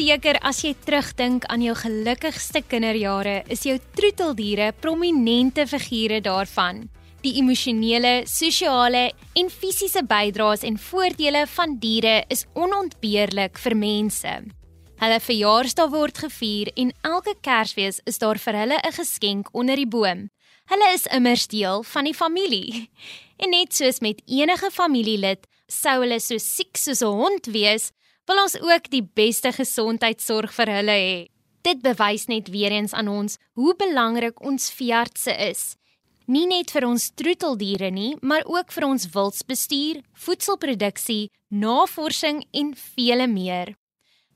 Seker as jy terugdink aan jou gelukkigste kinderjare, is jou troeteldiere prominente figure daarvan. Die emosionele, sosiale en fisiese bydraes en voordele van diere is onontbeerlik vir mense. Hulle verjaarsdag word gevier en elke Kersfees is daar vir hulle 'n geskenk onder die boom. Hulle is immers deel van die familie. En net soos met enige familielid, sou hulle so siek soos 'n hond wees, wil ons ook die beste gesondheidsorg vir hulle hê. Dit bewys net weer eens aan ons hoe belangrik ons veeartse is. Nie net vir ons troeteldiere nie, maar ook vir ons wildsbestuur, voedselproduksie, navorsing en vele meer.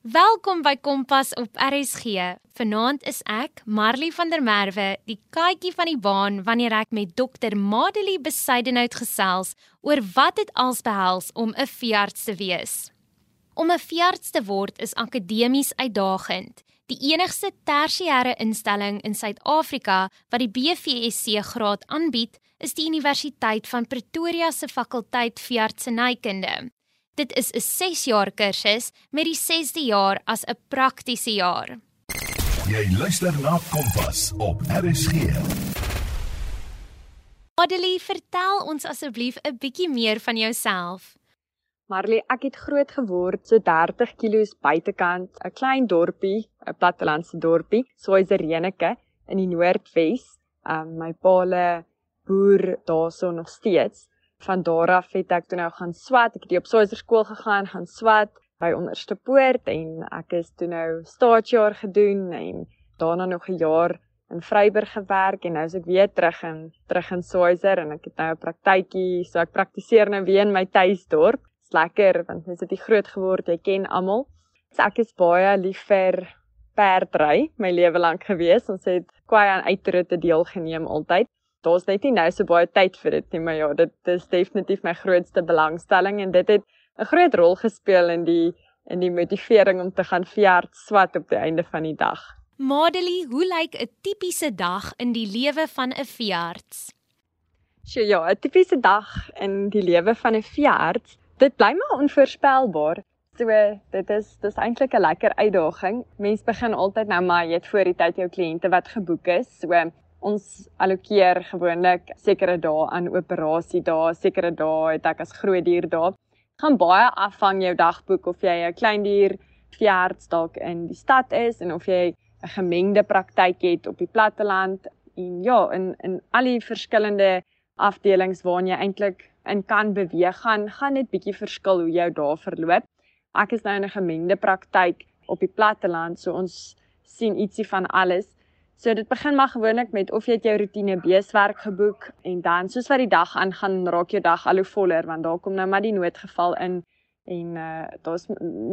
Welkom by Kompas op RSG. Vanaand is ek, Marley van der Merwe, die katjie van die baan wanneer ek met dokter Madelie Besuidenhout gesels oor wat dit als behels om 'n veearts te wees. Om 'n veearts te word is akademies uitdagend. Die enigste tersiêre instelling in Suid-Afrika wat die BVSC graad aanbied, is die Universiteit van Pretoria se fakulteit veeartsenykunde. Dit is 'n 6 jaar kursus met die 6de jaar as 'n praktiese jaar. Jy luister na Kompas op RSG. Adelie, vertel ons asseblief 'n bietjie meer van jouself. Marley, ek het groot geword so 30 km buitekant, 'n klein dorpie, 'n plattelandse dorpie, Swazireneke in die Noordwes. Um my paale boer daarso nog steeds van daar af het ek toe nou gaan swat. Ek het op Soiser skool gegaan, gaan swat by Onderste Poort en ek is toe nou staatsjaar gedoen en daarna nog 'n jaar in Vryburg gewerk en nou is ek weer terug in terug in Soiser en ek het nou 'n praktykie, so ek praktiseer nou weer in my tuisdorp. Lekker want mens het hier groot geword, jy ken almal. So ek is baie lief vir perdry my lewe lank gewees. Ons het kwai aan uitritte deelgeneem altyd daar's net nie nou so baie tyd vir dit nie, maar ja, dit is definitief my grootste belangstelling en dit het 'n groot rol gespeel in die in die motivering om te gaan veerd swat op die einde van die dag. Madelie, hoe lyk 'n tipiese dag in die lewe van 'n veearts? Sjoe, ja, 'n tipiese dag in die lewe van 'n veearts, dit bly maar onvoorspelbaar. So dit is dis eintlik 'n lekker uitdaging. Mense begin altyd nou maar jy het voor die tyd jou kliënte wat geboek is. So ons allokeer gewoonlik sekere dae aan operasie dae, sekere dae het ek as groot dier dae. Gaan baie af van jou dagboek of jy 'n klein dier veearts dalk in die stad is en of jy 'n gemengde praktyk het op die platteland en ja, in in al die verskillende afdelings waarin jy eintlik in kan beweeg gaan, gaan dit bietjie verskil hoe jou dae verloop. Ek is nou in 'n gemengde praktyk op die platteland, so ons sien ietsie van alles. So dit begin maar gewoonlik met of jy het jou rotine beeswerk geboek en dan soos wat die dag aangaan raak jou dag al hoe voller want daar kom nou maar die noodgeval in en uh daar's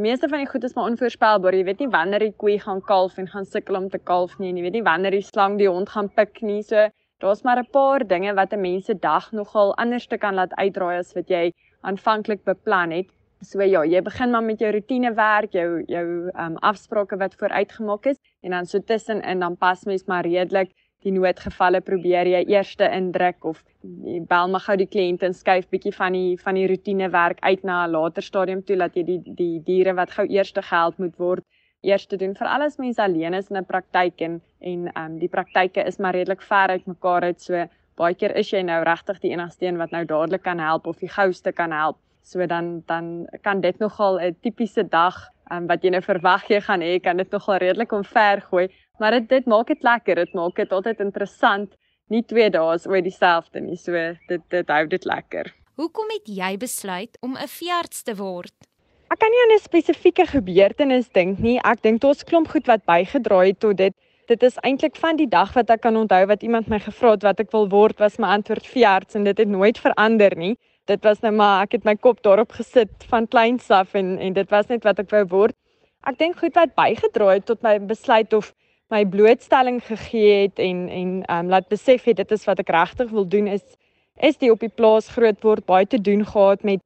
meeste van die goed is maar onvoorspelbaar. Jy weet nie wanneer die koei gaan kalf en gaan sukkel om te kalf nie en jy weet nie wanneer die slang die hond gaan pik nie. So daar's maar 'n paar dinge wat 'n mens se dag nogal anders te kan laat uitdraai as wat jy aanvanklik beplan het. So ja, jy begin maar met jou roetinewerk, jou jou ehm um, afsprake wat vooruitgemaak is en dan so tussenin dan pas mens maar redelik die noodgevalle probeer jy eerste indruk of bel maar gou die kliënt en skuif bietjie van die van die roetinewerk uit na 'n later stadium toe dat jy die die diere wat gou eerste gehelp moet word eerste doen vir alles mense alleen is in 'n praktyk en en ehm um, die praktyke is maar redelik ver uit mekaar uit so baie keer is jy nou regtig die enigste een wat nou dadelik kan help of die gouste kan help So dan dan kan dit nogal 'n tipiese dag um, wat jy nou verwag jy gaan hê, kan dit nogal redelik omvergooi, maar dit dit maak dit lekker, dit maak dit altyd interessant. Nie twee dae is ooit dieselfde nie, so dit dit hou dit lekker. Hoekom het jy besluit om 'n veearts te word? Ek kan nie aan 'n spesifieke gebeurtenis dink nie. Ek dink dit is klomp goed wat bygedra het tot dit. Dit is eintlik van die dag wat ek kan onthou wat iemand my gevra het wat ek wil word, was my antwoord veearts en dit het nooit verander nie dit was nou maar ek het my kop daarop gesit van kleins af en en dit was net wat ek wou word. Ek dink goed wat bygedra het tot my besluit of my blootstelling gegee het en en um, laat besef het dit is wat ek regtig wil doen is is die op die plaas groot word baie te doen gehad met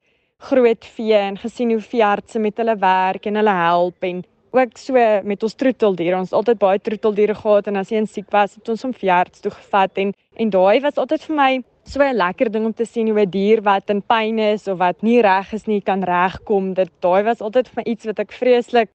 groot vee en gesien hoe veeartse met hulle werk en hulle help en ook so met ons troeteldiere. Ons het altyd baie troeteldiere gehad en as een siek was, het ons hom veearts toe gevat en en daai was altyd vir my so 'n lekker ding om te sien hoe 'n dier wat in pyn is of wat nie reg is nie kan regkom. Dit daai was altyd vir my iets wat ek vreeslik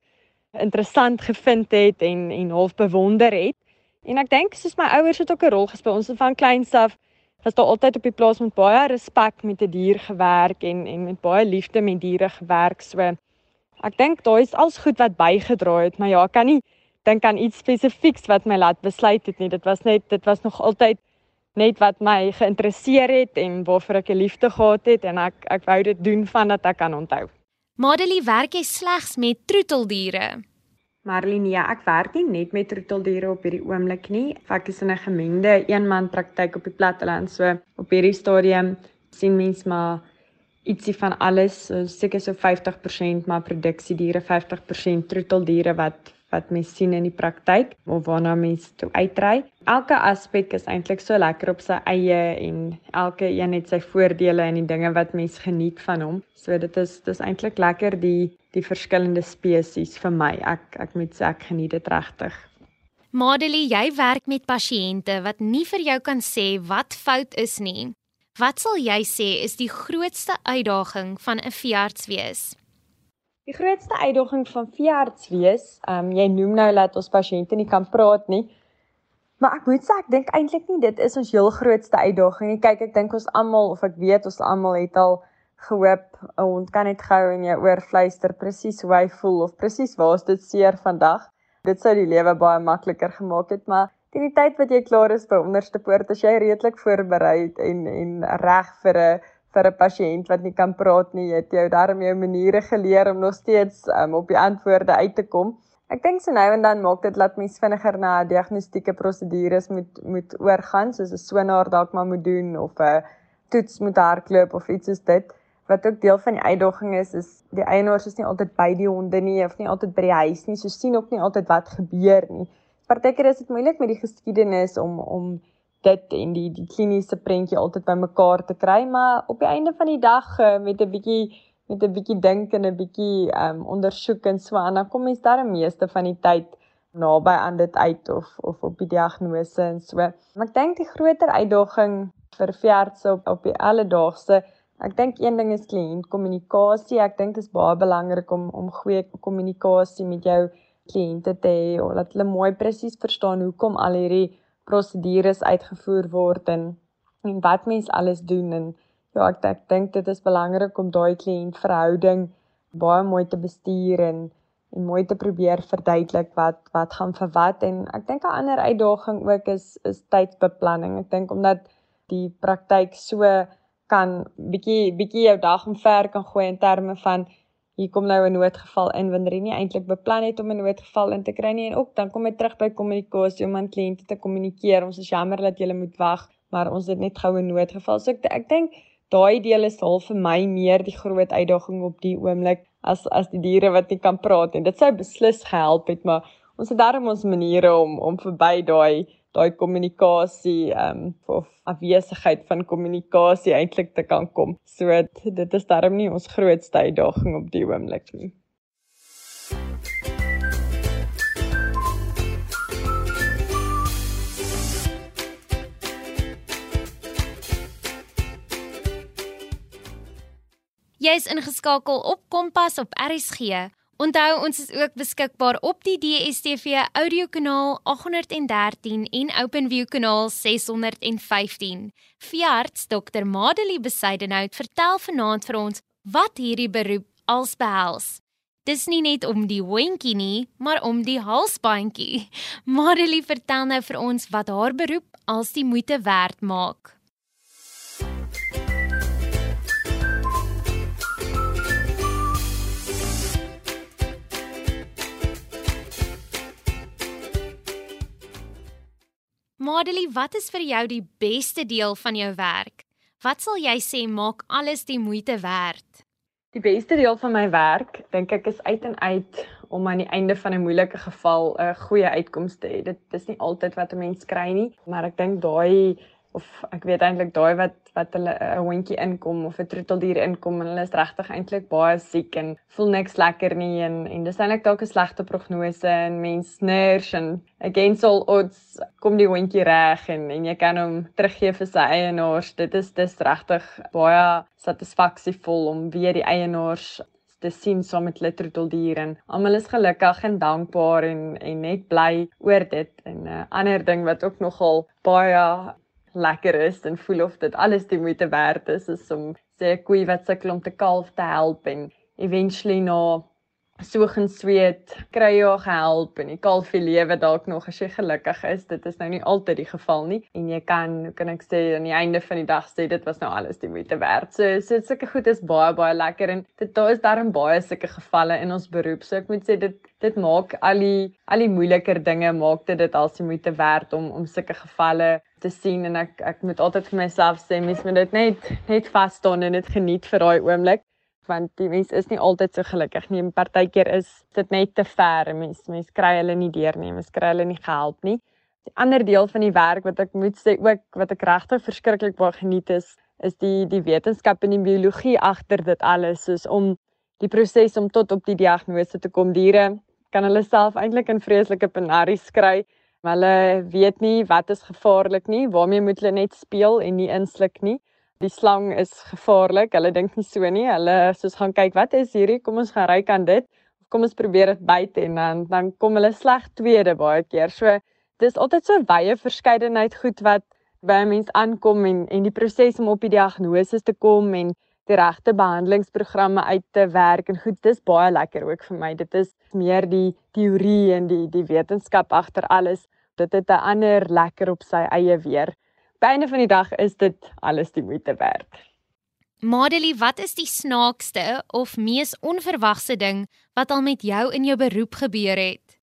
interessant gevind het en en half bewonder het. En ek dink soos my ouers het ook 'n rol gespeel. Ons het van kleins af was daar altyd op die plaas met baie respek met 'n die dier gewerk en en met baie liefde met diere gewerk. So ek dink daai is alles goed wat bygedra het, maar ja, ek kan nie dink aan iets spesifieks wat my laat besluit het nie. Dit was net dit was nog altyd net wat my geïnteresseer het en waarvoor ek 'n liefde gehad het en ek ek wou dit doen vandat ek kan onthou. Madelie werk jy slegs met troeteldiere? Marlene, ja, ek werk nie net met troeteldiere op hierdie oomblik nie. Ek is in 'n gemengde eenman praktyk op die platteland. So op hierdie stadium sien mens maar ietsie van alles, so seker so 50% maar produksiediere, 50% troeteldiere wat wat mens sien in die praktyk of waarna mens toe uitry. Elke aspek is eintlik so lekker op sy eie en elke een het sy voordele en die dinge wat mens geniet van hom. So dit is dis eintlik lekker die die verskillende spesies vir my. Ek ek moet sê ek geniet dit regtig. Madelie, jy werk met pasiënte wat nie vir jou kan sê wat fout is nie. Wat sal jy sê is die grootste uitdaging van 'n veearts wees? Die grootste uitdaging van veearts wees, ehm um, jy noem nou dat ons pasiënte nie kan praat nie. Maar ek moet sê ek dink eintlik nie dit is ons heel grootste uitdaging nie. Kyk, ek dink ons almal of ek weet ons almal het al gehoop 'n hond kan net gou in jou oor fluister presies hoe hy voel of presies waar is dit seer vandag. Dit sou die lewe baie makliker gemaak het, maar teen die tyd wat jy klaar is by onderste poort, as jy redelik voorberei en en reg vir 'n vir 'n pasiënt wat nie kan praat nie, het jy darm jou maniere geleer om nog steeds um, op die antwoorde uit te kom. Ek dink so nou en dan maak dit laat mens vinniger na diagnostieke prosedures moet moet oorgaan, soos 'n sonaar dalk maar moet doen of 'n toets moet hardloop of iets soos dit. Wat ook deel van die uitdaging is, is die eienaars is nie altyd by die honde nie of nie altyd by die huis nie, so sien ook nie altyd wat gebeur nie. Partykeer is dit moeilik met die geskiedenis om om dit en die die kliniese prentjie altyd bymekaar te kry, maar op die einde van die dag uh, met 'n bietjie met 'n bietjie dink en 'n bietjie um ondersoek en so aan, dan kom mens daar die meeste van die tyd naby aan dit uit of of op die diagnose en so. Maar ek dink die groter uitdaging vir veeartse op op die alledaagse Ek dink een ding is kliëntkommunikasie. Ek dink dit is baie belangrik om om goeie kommunikasie met jou kliënte te hê dat hulle mooi presies verstaan hoekom al hierdie prosedures uitgevoer word en en wat mens alles doen en ja ek ek dink dit is belangrik om daai kliëntverhouding baie mooi te bestuur en en mooi te probeer verduidelik wat wat gaan vir wat en ek dink 'n ander uitdaging ook is is tydsbeplanning. Ek dink omdat die praktyk so kan bietjie bietjie jou dag omver kan gooi in terme van hier kom nou 'n noodgeval in wanneer jy nie eintlik beplan het om 'n noodgeval in te kry nie en ook dan kom jy terug by kommunikasie om aan kliënte te kommunikeer. Ons is jammer dat jy moet wag, maar ons het net gou 'n noodgeval. So ek ek dink daai deel is half vir my meer die groot uitdaging op die oomblik as as die diere wat nie kan praat en dit sou beslis gehelp het, maar ons het darm ons maniere om om verby daai daai kommunikasie ehm um, of afwesigheid van kommunikasie eintlik te kan kom. So dit is darm nie ons grootste uitdaging op die oomblik nie. Jy is ingeskakel op Kompas op RSG Onthou ons is ook beskikbaar op die DStv audiokanaal 813 en OpenView kanaal 615. Fiarts Dr. Madelie Besuidenhout vertel vanaand vir ons wat hierdie beroep als behels. Dis nie net om die hondjie nie, maar om die halsbandjie. Madelie vertel nou vir ons wat haar beroep als die moeite werd maak. Madelie, wat is vir jou die beste deel van jou werk? Wat sal jy sê maak alles die moeite werd? Die beste deel van my werk, dink ek, is uit en uit om aan die einde van 'n moeilike geval 'n goeie uitkoms te hê. Dit is nie altyd wat 'n mens kry nie, maar ek dink daai of ek weet eintlik daai wat wat hulle 'n hondjie inkom of 'n troeteldier inkom en hulle is regtig eintlik baie siek en voel niks lekker nie en en dis eintlik dalk 'n slegte prognose en mens nurse en against all odds kom die hondjie reg en en jy kan hom teruggee vir sy eienaars dit is dis regtig baie satisfaksievol om weer die eienaars te sien saam met hulle troeteldier en almal is gelukkig en dankbaar en en net bly oor dit. En 'n uh, ander ding wat ook nogal baie lekker is en voel of dit alles die moeite werd is, is om sê 'n koei wat sukkel om te kalf te help en eventually na so gaan sweet, kry jy ook help en jy kalfie lewe dalk nog as jy gelukkig is. Dit is nou nie altyd die geval nie en jy kan kan ek sê aan die einde van die dag sê dit was nou alles die moeite werd. So so sulke goed is baie baie lekker en dit daar is darem baie sulke gevalle in ons beroep. So ek moet sê dit dit maak al die al die moeiliker dinge maak dit dit als die moeite werd om om sulke gevalle te sien en ek ek moet altyd vir myself sê mens moet dit net net vas staan en dit geniet vir daai oomblik want die mens is nie altyd so gelukkig nie. Partykeer is dit net te ver. Mens mens kry hulle nie deur nie. Mens kry hulle nie gehelp nie. Die ander deel van die werk wat ek moet sê ook wat ek regtig verskriklik baie geniet is, is die die wetenskap en die biologie agter dit alles, soos om die proses om tot op die diagnose te kom. Diere kan hulle self eintlik in vreeslike penaries kry. Hulle weet nie wat is gevaarlik nie, waarmee moet hulle net speel en nie insluk nie die slang is gevaarlik. Hulle dink nie so nie. Hulle soos gaan kyk, wat is hierdie? Kom ons gaan ry kan dit. Of kom ons probeer dit byt en dan dan kom hulle sleg tweede baie keer. So dis altyd so wye verskeidenheid goed wat by 'n mens aankom en en die proses om op die diagnose te kom en die regte behandelingsprogramme uit te werk en goed dis baie lekker ook vir my. Dit is meer die teorie en die die wetenskap agter alles. Dit het 'n ander lekker op sy eie weer einde van die dag is dit alles die moeite werd. Madelie, wat is die snaakste of mees onverwagse ding wat al met jou in jou beroep gebeur het?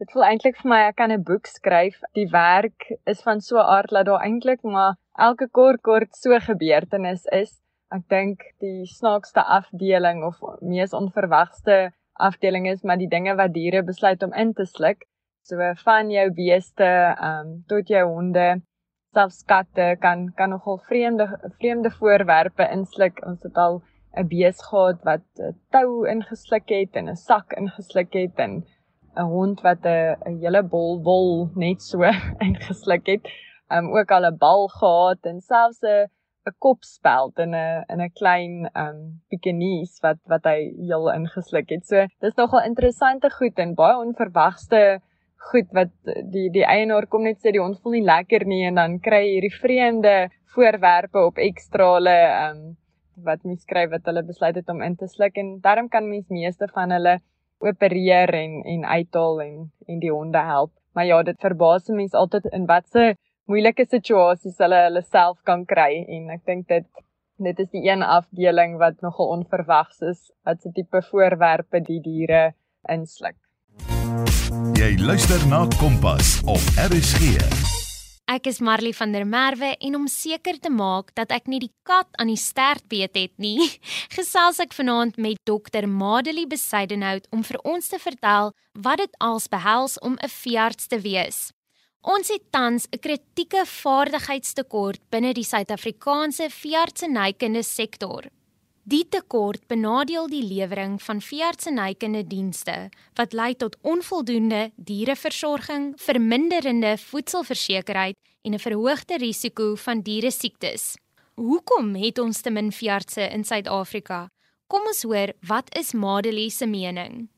Dit voel eintlik vir my ek kan 'n boek skryf. Die werk is van so 'n aard dat daar eintlik maar elke kort kort so gebeurtenis is. Ek dink die snaakste afdeling of mees onverwagste afdeling is maar die dinge wat diere besluit om in te sluk. So van jou beeste, ehm um, tot jou honde selfs katte kan kan nogal vreemde vreemde voorwerpe insluk. Ons het al 'n bees gehad wat 'n tou ingesluk het en 'n sak ingesluk het en 'n hond wat 'n hele bol wol net so ingesluk het. Um ook al 'n bal gehad en selfs 'n 'n kopspeld in 'n in 'n klein um Pekingese wat wat hy heel ingesluk het. So dis nogal interessante goed en baie onverwagte goed wat die die eienaar kom net sê die hond voel nie lekker nie en dan kry jy hierdie vreemde voorwerpe op ekstrale ehm um, wat mens skryf wat hulle besluit het om in te sluk en daarom kan mens meeste van hulle opereer en en uithaal en en die honde help. Maar ja, dit verbaas mense altyd in watse moeilike situasies hulle hulle self kan kry en ek dink dit dit is die een afdeling wat nogal onverwags is wat se tipe voorwerpe die diere insluk. Jy luister na Kompas op RSG. Ek is Marley van der Merwe en om seker te maak dat ek nie die kat aan die stert beet het nie, gesels ek vanaand met dokter Madelie Besuidenhout om vir ons te vertel wat dit als behels om 'n veearts te wees. Ons het tans 'n kritieke vaardigheidstekort binne die Suid-Afrikaanse veeartsenykunde sektor. Die tekort benadeel die lewering van veeartsenykende dienste wat lei tot onvoldoende diereversorging, verminderende voedselversekerheid en 'n verhoogde risiko van diere siektes. Hoekom het ons te min veeartse in Suid-Afrika? Kom ons hoor wat is Madelie se mening.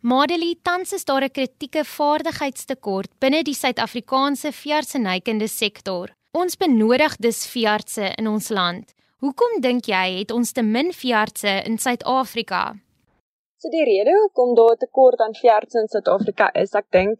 Madelie tans is daar 'n kritieke vaardigheidstekort binne die Suid-Afrikaanse veeartsenykende sektor. Ons benodig dus veeartse in ons land. Hoekom dink jy het ons te min veeartse in Suid-Afrika? So die rede hoekom daar 'n tekort aan veeartse in Suid-Afrika is, ek dink,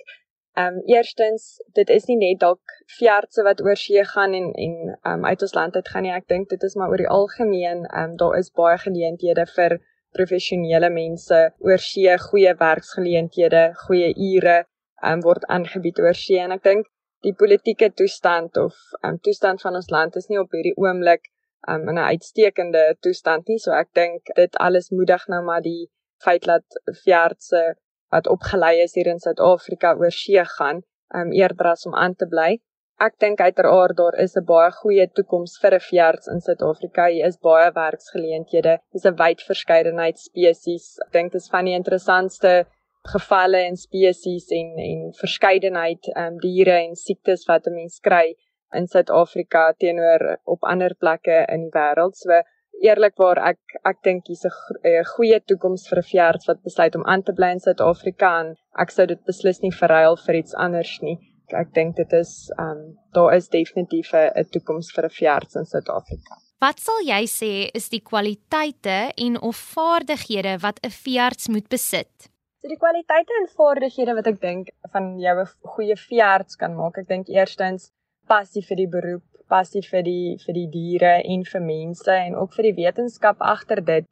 ehm um, eerstens, dit is nie net dalk veeartse wat oor see gaan en en ehm um, uit ons land uit gaan nie. Ek dink dit is maar oor die algemeen, ehm um, daar is baie geleenthede vir professionele mense oor see, goeie werksgeleenthede, goeie ure um, word aangebied oor see en ek dink die politieke toestand of um, toestand van ons land is nie op hierdie oomblik um, in 'n uitstekende toestand nie. So ek dink dit alles moedig nou maar die feit dat veeartse wat opgelei is hier in Suid-Afrika oor see gaan, um, eerder as om aan te bly. Ek dink uiteraard daar is 'n baie goeie toekoms vir 'n veearts in Suid-Afrika. Hier is baie werksgeleenthede. Dis 'n wyd verskeidenheid spesies. Ek dink dit is van die interessantste gevalle en spesies en en verskeidenheid ehm um, diere en siektes wat 'n mens kry in Suid-Afrika teenoor op ander plekke in die wêreld. So eerlikwaar ek ek dink hier's 'n goeie toekoms vir 'n veearts wat besluit om aan te bly in Suid-Afrika en ek sou dit beslis nie verruil vir iets anders nie. Ek dink dit is um, daar is definitief 'n toekoms vir 'n veearts in Suid-Afrika. Wat sal jy sê is die kwaliteite en of vaardighede wat 'n veearts moet besit? So die kwaliteite en vaardighede wat ek dink van jou 'n goeie veearts kan maak, ek dink eerstens passie vir die beroep, passie vir die vir die diere en vir mense en ook vir die wetenskap agter dit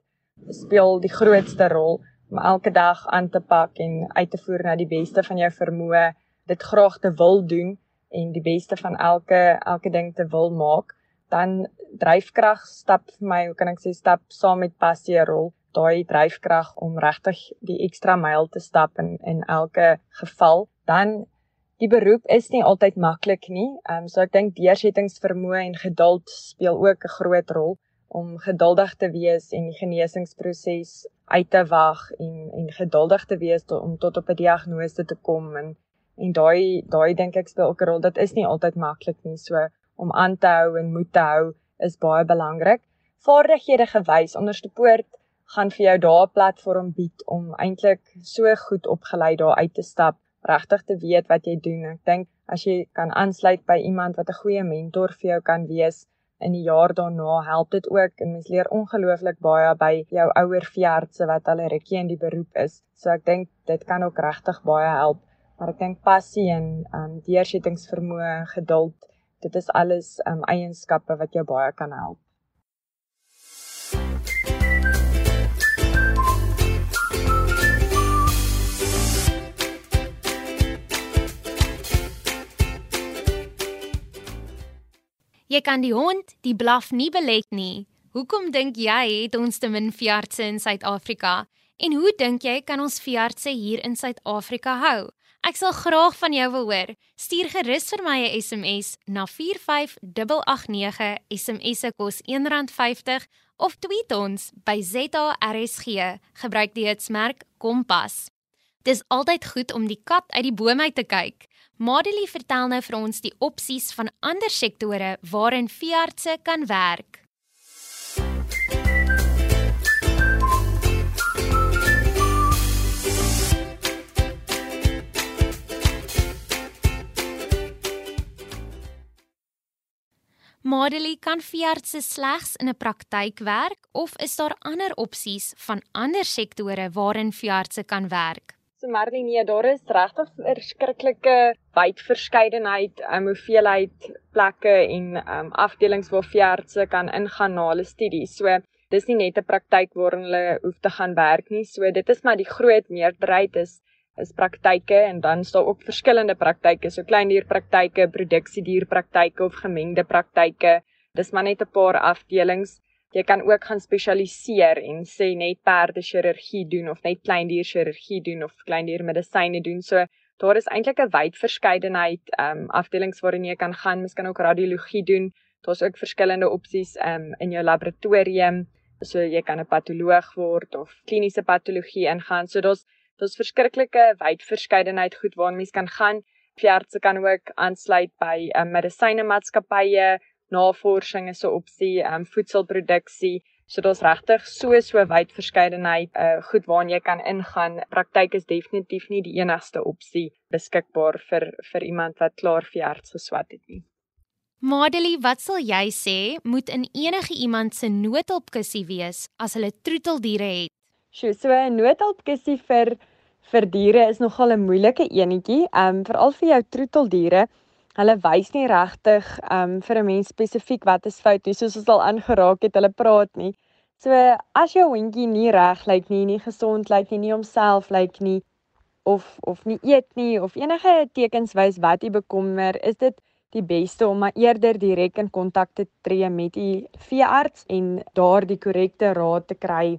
speel die grootste rol om elke dag aan te pak en uit te voer na die beste van jou vermoë, dit graag te wil doen en die beste van elke elke ding te wil maak dan dryfkrag stap vir my, hoe kan ek sê, stap saam met passie 'n rol. Daai dryfkrag om regtig die ekstra myl te stap in in elke geval. Dan die beroep is nie altyd maklik nie. Ehm um, so ek dink deursettingsvermoë en geduld speel ook 'n groot rol om geduldig te wees en die genesingsproses uit te wag en en geduldig te wees to, om tot op 'n diagnose te kom en en daai daai dink ek speel ook 'n rol. Dit is nie altyd maklik nie. So om aan te hou en moed te hou is baie belangrik. Vaardighede gewys onderste poort gaan vir jou daar 'n platform bied om eintlik so goed opgelei daar uit te stap, regtig te weet wat jy doen. Ek dink as jy kan aansluit by iemand wat 'n goeie mentor vir jou kan wees in die jaar daarna, help dit ook en mens leer ongelooflik baie by jou ouer veeartse wat al 'n rukkie in die beroep is. So ek dink dit kan ook regtig baie help. Maar ek dink passie en um deursettingsvermoë, geduld dit is alles um eienskappe wat jou baie kan help. Jy kan die hond die blaf nie belet nie. Hoekom dink jy het ons te min veeartse in Suid-Afrika? En hoe dink jy kan ons veeartse hier in Suid-Afrika hou? Ek sal graag van jou wil hoor. Stuur gerus vir my 'n SMS na 45889. SMS se kos R1.50 of tweet ons by ZARSG. Gebruik die hitsmerk Kompas. Dis altyd goed om die kat uit die boom uit te kyk. Madelie vertel nou vir ons die opsies van ander sektore waarin veeartse kan werk. Madelie kan veeartse slegs in 'n praktyk werk of is daar ander opsies van ander sektore waarin veeartse kan werk? So Madelie, nee, daar is regtig 'n verskriklike wyd verskeidenheid, um, hoeveelheid plekke en um, afdelings waar veeartse kan ingaan na hulle studies. So dis nie net 'n praktyk waarin hulle hoef te gaan werk nie. So dit is maar die groot meerderheid is is praktyke en dan is daar ook verskillende praktyke, so kleindierpraktyke, produksiedierpraktyke of gemengde praktyke. Dis maar net 'n paar afdelings. Jy kan ook gaan spesialiseer en sê net perde chirurgie doen of net kleindier chirurgie doen of kleindier medisyne doen. So daar is eintlik 'n wyd verskeidenheid ehm um, afdelings waarin jy kan gaan. Mens kan ook radiologie doen. Daar's ook verskillende opsies ehm um, in jou laboratorium. So jy kan 'n patoloog word of kliniese patologie ingaan. So daar's Daar's verskriklike wyd verskeidenheid goed waarna mens kan gaan. Veeartse kan ook aansluit by um, medisyne maatskappye, navorsing is 'n opsie, um, voedselproduksie. So daar's regtig so so wyd verskeidenheid uh goed waarna jy kan ingaan. Praktyk is definitief nie die enigste opsie beskikbaar vir vir iemand wat klaar veearts geswat het nie. Madelie, wat sal jy sê moet in enige iemand se noodhulpkussie wees as hulle troeteldiere het? Sjoe, so 'n noodhulpkussie vir vir diere is nogal 'n moeilike enetjie. Ehm um, veral vir jou troeteldiere. Hulle wys nie regtig ehm um, vir 'n mens spesifiek wat is fout nie, soos ons al aangeraak het, hulle praat nie. So as jou hondjie nie reg lyk nie, nie gesond lyk nie, nie homself lyk nie of of nie eet nie of enige tekens wys wat u bekommer, is dit die beste om maar eerder direk in kontak te tree met u veearts en daar die korrekte raad te kry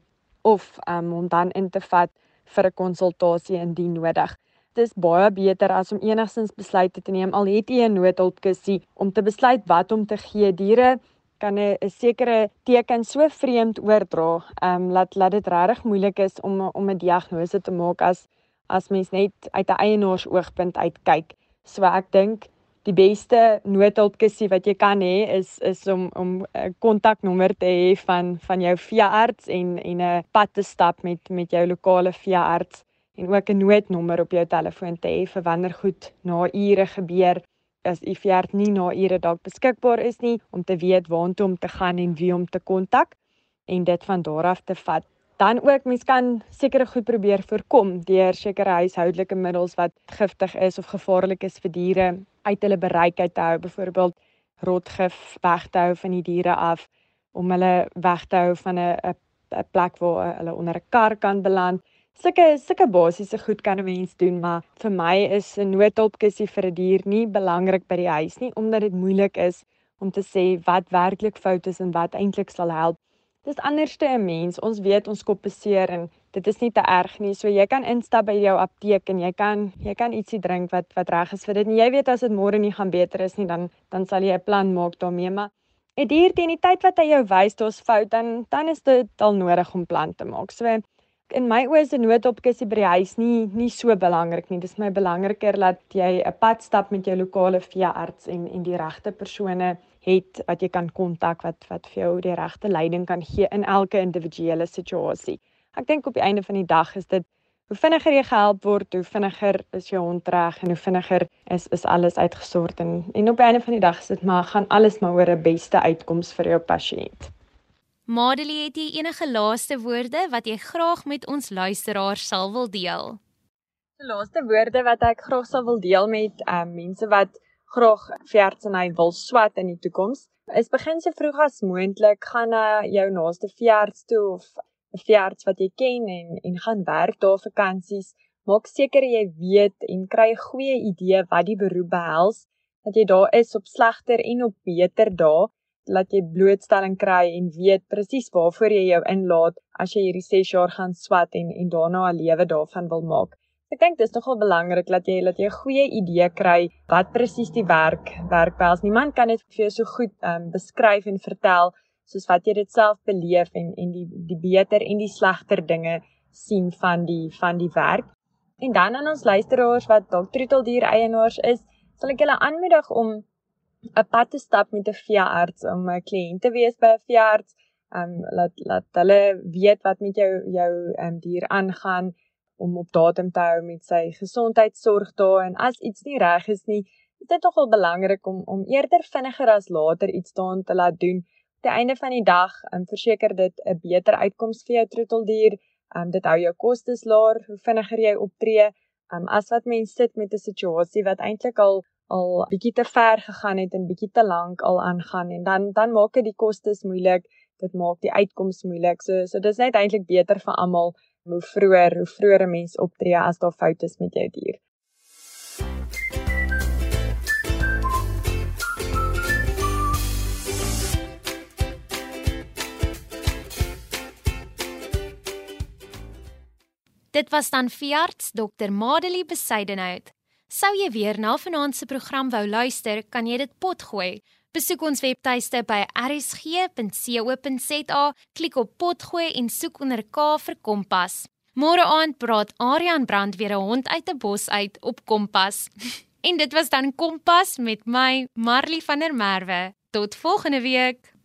of um, om dan in te vat vir 'n konsultasie indien nodig. Dit is baie beter as om enigstens besluite te neem al het jy 'n noodhulpkussie om te besluit wat om te gee. Diere kan 'n sekere teken so vreemd oordra, ehm um, laat laat dit regtig moeilik is om om 'n diagnose te maak as as mens net uit 'n eienaarsoogpunt uitkyk. So ek dink die beste noodhulpkussie wat jy kan hê is is om om 'n kontaknommer te hê van van jou veearts en en 'n pad te stap met met jou lokale veearts en ook 'n noodnommer op jou telefoon te hê vir wanneer goed na ure gebeur. As u veearts nie na ure dalk beskikbaar is nie om te weet waartoe om te gaan en wie om te kontak en dit van daar af te vat. Dan ook mens kan sekere goed probeer voorkom deur sekere huishoudelike middels wat giftig is of gevaarlik is vir diere uit hulle bereik uit te hou, byvoorbeeld rotgif weg te hou van die diere af om hulle weg te hou van 'n 'n plek waar hulle onder 'n kar kan beland sulke sulke basiese goed kan 'n mens doen, maar vir my is 'n noodhulpkussie vir 'n die dier nie belangrik by die huis nie omdat dit moeilik is om te sê wat werklik fout is en wat eintlik sal help. Dis anderste 'n mens. Ons weet ons kop beseer en dit is nie te erg nie. So jy kan instap by jou apteek en jy kan jy kan ietsie drink wat wat reg is vir dit. En jy weet as dit môre nie gaan beter is nie, dan dan sal jy 'n plan maak daarmee, maar 'n dier teen die tyd wat hy jou wys daar's fout, dan dan is dit al nodig om plan te maak. So in my oë is 'n noodopkussie by die huis nie nie so belangrik nie. Dis my belangriker dat jy 'n pad stap met jou lokale veearts en en die regte persone het wat jy kan kontak wat wat vir jou die regte leiding kan gee in elke individuele situasie. Ek dink op die einde van die dag is dit hoe vinniger jy gehelp word, hoe vinniger is jou hond reg en hoe vinniger is is alles uitgesort en en op die einde van die dag is dit maar gaan alles maar oor 'n beste uitkoms vir jou pasiënt. Madelie, het jy enige laaste woorde wat jy graag met ons luisteraars sal wil deel? Die laaste woorde wat ek graag sal wil deel met um, mense wat graag veeartseny wil swat in die toekoms, is begin so vroeg as moontlik gaan na jou naaste veearts toe of 'n veearts wat jy ken en en gaan werk daar vakansies. Maak seker jy weet en kry 'n goeie idee wat die beroep behels, dat jy daar is op slegter en op beter dae laat jy blootstelling kry en weet presies waarvoor jy jou inlaat as jy hierdie 6 jaar gaan swat en en daarna 'n lewe daarvan wil maak. Ek dink dis nogal belangrik dat jy dat jy 'n goeie idee kry wat presies die werk werk behels. Niemand kan dit vir jou so goed um, beskryf en vertel soos wat jy dit self beleef en en die die beter en die slegter dinge sien van die van die werk. En dan aan ons luisteraars wat dalk troeteldier eienaars is, sal ek julle aanmoedig om 'n pad te stap met 'n veearts om 'n kliënt te wees by 'n veearts. Um laat laat hulle weet wat met jou jou um dier aangaan om op datum te hou met sy gesondheidsorg daar en as iets nie reg is nie, is dit nogal belangrik om om eerder vinniger as later iets daan te laat doen. Op die einde van die dag, um verseker dit 'n beter uitkoms vir jou troeteldier. Um dit hou jou kostes laer hoe vinniger jy optree. Um as wat mense sit met 'n situasie wat eintlik al al bietjie te ver gegaan het en bietjie te lank al aangaan en dan dan maak dit die kostes moeilik, dit maak die uitkoms moeilik. So so dis net eintlik beter vir almal hoe vroeër, hoe vroeër 'n mens optree as daar foute is met jou dier. Dit was dan veearts Dr. Madelie Besuidenhout. Sou jy weer na vanaand se program wou luister, kan jy dit potgooi. Besoek ons webtuiste by rsg.co.za, klik op potgooi en soek onder K vir Kompas. Môre aand praat Aryan Brand weer 'n hond uit 'n bos uit op Kompas. en dit was dan Kompas met my Marley van der Merwe. Tot volgende week.